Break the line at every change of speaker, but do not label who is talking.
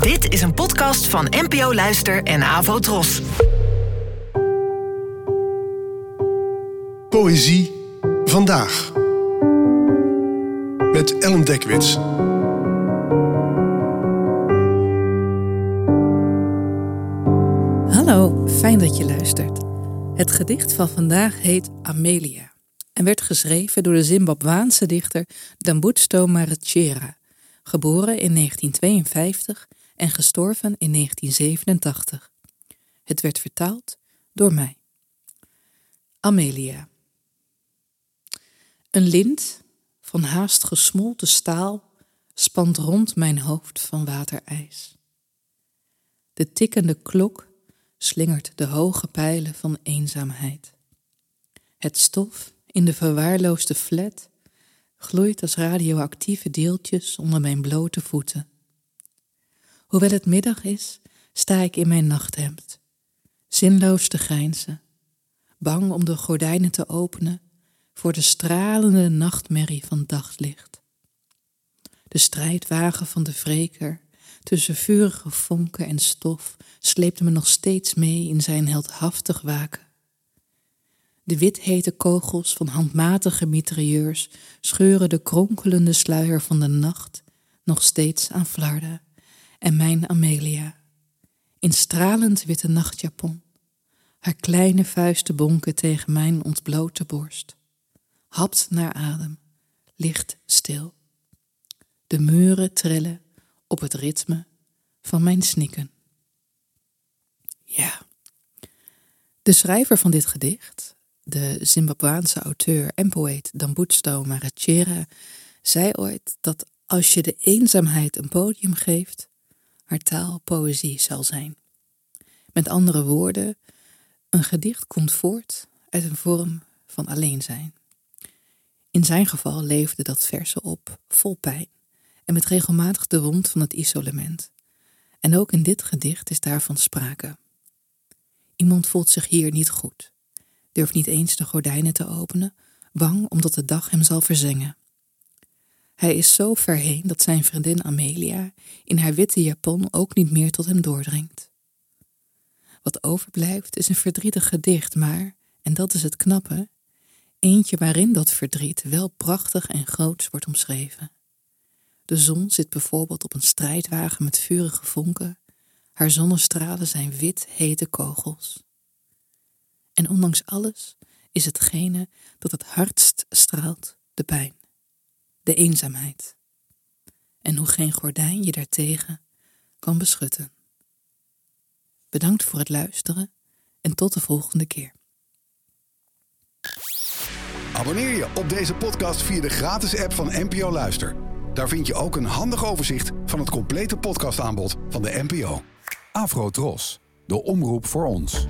Dit is een podcast van NPO Luister en Avo Tros.
Poëzie vandaag. Met Ellen Dekwits.
Hallo, fijn dat je luistert. Het gedicht van vandaag heet Amelia en werd geschreven door de Zimbabwaanse dichter Dambutsto Marachera, geboren in 1952 en gestorven in 1987. Het werd vertaald door mij. Amelia. Een lint van haast gesmolten staal spant rond mijn hoofd van waterijs. De tikkende klok slingert de hoge pijlen van eenzaamheid. Het stof in de verwaarloosde flat gloeit als radioactieve deeltjes onder mijn blote voeten. Hoewel het middag is, sta ik in mijn nachthemd, zinloos te grijnzen, bang om de gordijnen te openen voor de stralende nachtmerrie van daglicht. De strijdwagen van de wreker tussen vurige vonken en stof sleepte me nog steeds mee in zijn heldhaftig waken. De withete kogels van handmatige mitrailleurs scheuren de kronkelende sluier van de nacht nog steeds aan flarden en mijn Amelia, in stralend witte nachtjapon, haar kleine vuisten bonken tegen mijn ontblote borst, hapt naar adem, ligt stil. De muren trillen op het ritme van mijn snikken. Ja, de schrijver van dit gedicht, de Zimbabwaanse auteur en poëet Dambutsto Marachera, zei ooit dat als je de eenzaamheid een podium geeft, haar taal poëzie zal zijn. Met andere woorden, een gedicht komt voort uit een vorm van alleen zijn. In zijn geval leefde dat verse op vol pijn en met regelmatig de wond van het isolement. En ook in dit gedicht is daarvan sprake. Iemand voelt zich hier niet goed, durft niet eens de gordijnen te openen, bang omdat de dag hem zal verzengen. Hij is zo ver heen dat zijn vriendin Amelia in haar witte japon ook niet meer tot hem doordringt. Wat overblijft is een verdrietig gedicht, maar, en dat is het knappe, eentje waarin dat verdriet wel prachtig en groots wordt omschreven. De zon zit bijvoorbeeld op een strijdwagen met vurige vonken, haar zonnestralen zijn wit hete kogels. En ondanks alles is hetgene dat het hardst straalt de pijn de eenzaamheid. En hoe geen gordijn je daartegen kan beschutten. Bedankt voor het luisteren en tot de volgende keer.
Abonneer je op deze podcast via de gratis app van NPO Luister. Daar vind je ook een handig overzicht van het complete podcastaanbod van de NPO. Afro Tros, de omroep voor ons.